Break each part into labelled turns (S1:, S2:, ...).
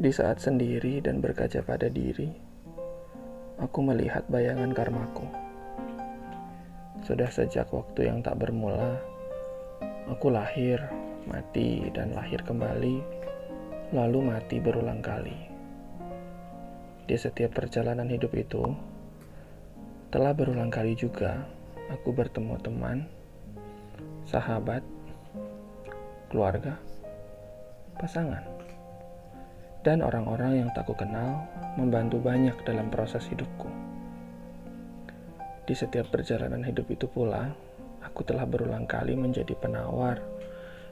S1: Di saat sendiri dan berkaca pada diri, aku melihat bayangan karmaku. Sudah sejak waktu yang tak bermula, aku lahir, mati, dan lahir kembali, lalu mati berulang kali. Di setiap perjalanan hidup itu, telah berulang kali juga aku bertemu teman, sahabat, keluarga, pasangan, dan orang-orang yang tak ku kenal membantu banyak dalam proses hidupku. Di setiap perjalanan hidup itu pula, aku telah berulang kali menjadi penawar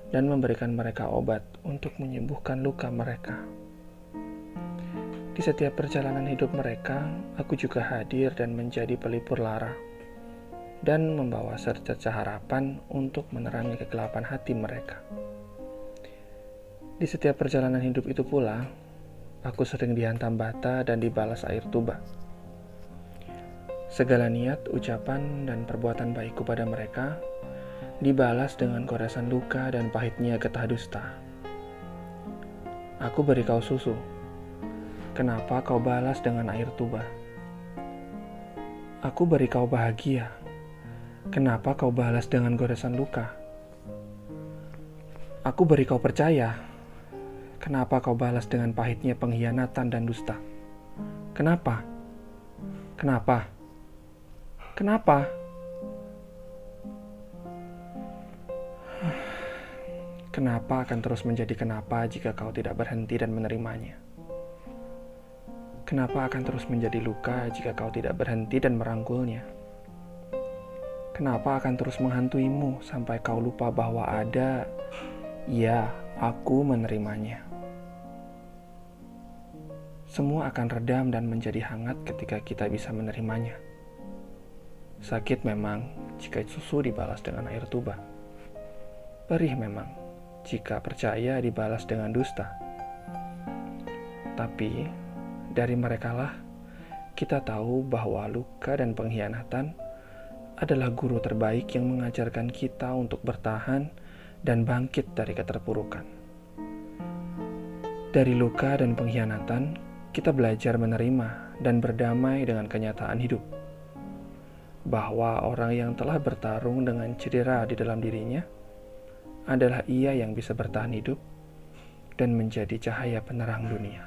S1: dan memberikan mereka obat untuk menyembuhkan luka mereka. Di setiap perjalanan hidup mereka, aku juga hadir dan menjadi pelipur lara dan membawa secerca harapan untuk menerangi kegelapan hati mereka. Di setiap perjalanan hidup itu pula, aku sering dihantam bata dan dibalas air tuba. Segala niat, ucapan, dan perbuatan baikku pada mereka dibalas dengan goresan luka dan pahitnya getah dusta. Aku beri kau susu. Kenapa kau balas dengan air tuba? Aku beri kau bahagia. Kenapa kau balas dengan goresan luka? Aku beri kau percaya Kenapa kau balas dengan pahitnya pengkhianatan dan dusta? Kenapa? Kenapa? Kenapa? Kenapa akan terus menjadi kenapa jika kau tidak berhenti dan menerimanya? Kenapa akan terus menjadi luka jika kau tidak berhenti dan merangkulnya? Kenapa akan terus menghantuimu sampai kau lupa bahwa ada, ya, aku menerimanya? Semua akan redam dan menjadi hangat ketika kita bisa menerimanya. Sakit memang jika susu dibalas dengan air tuba. Perih memang jika percaya dibalas dengan dusta. Tapi dari merekalah kita tahu bahwa luka dan pengkhianatan adalah guru terbaik yang mengajarkan kita untuk bertahan dan bangkit dari keterpurukan. Dari luka dan pengkhianatan, kita belajar menerima dan berdamai dengan kenyataan hidup bahwa orang yang telah bertarung dengan cedera di dalam dirinya adalah ia yang bisa bertahan hidup dan menjadi cahaya penerang dunia.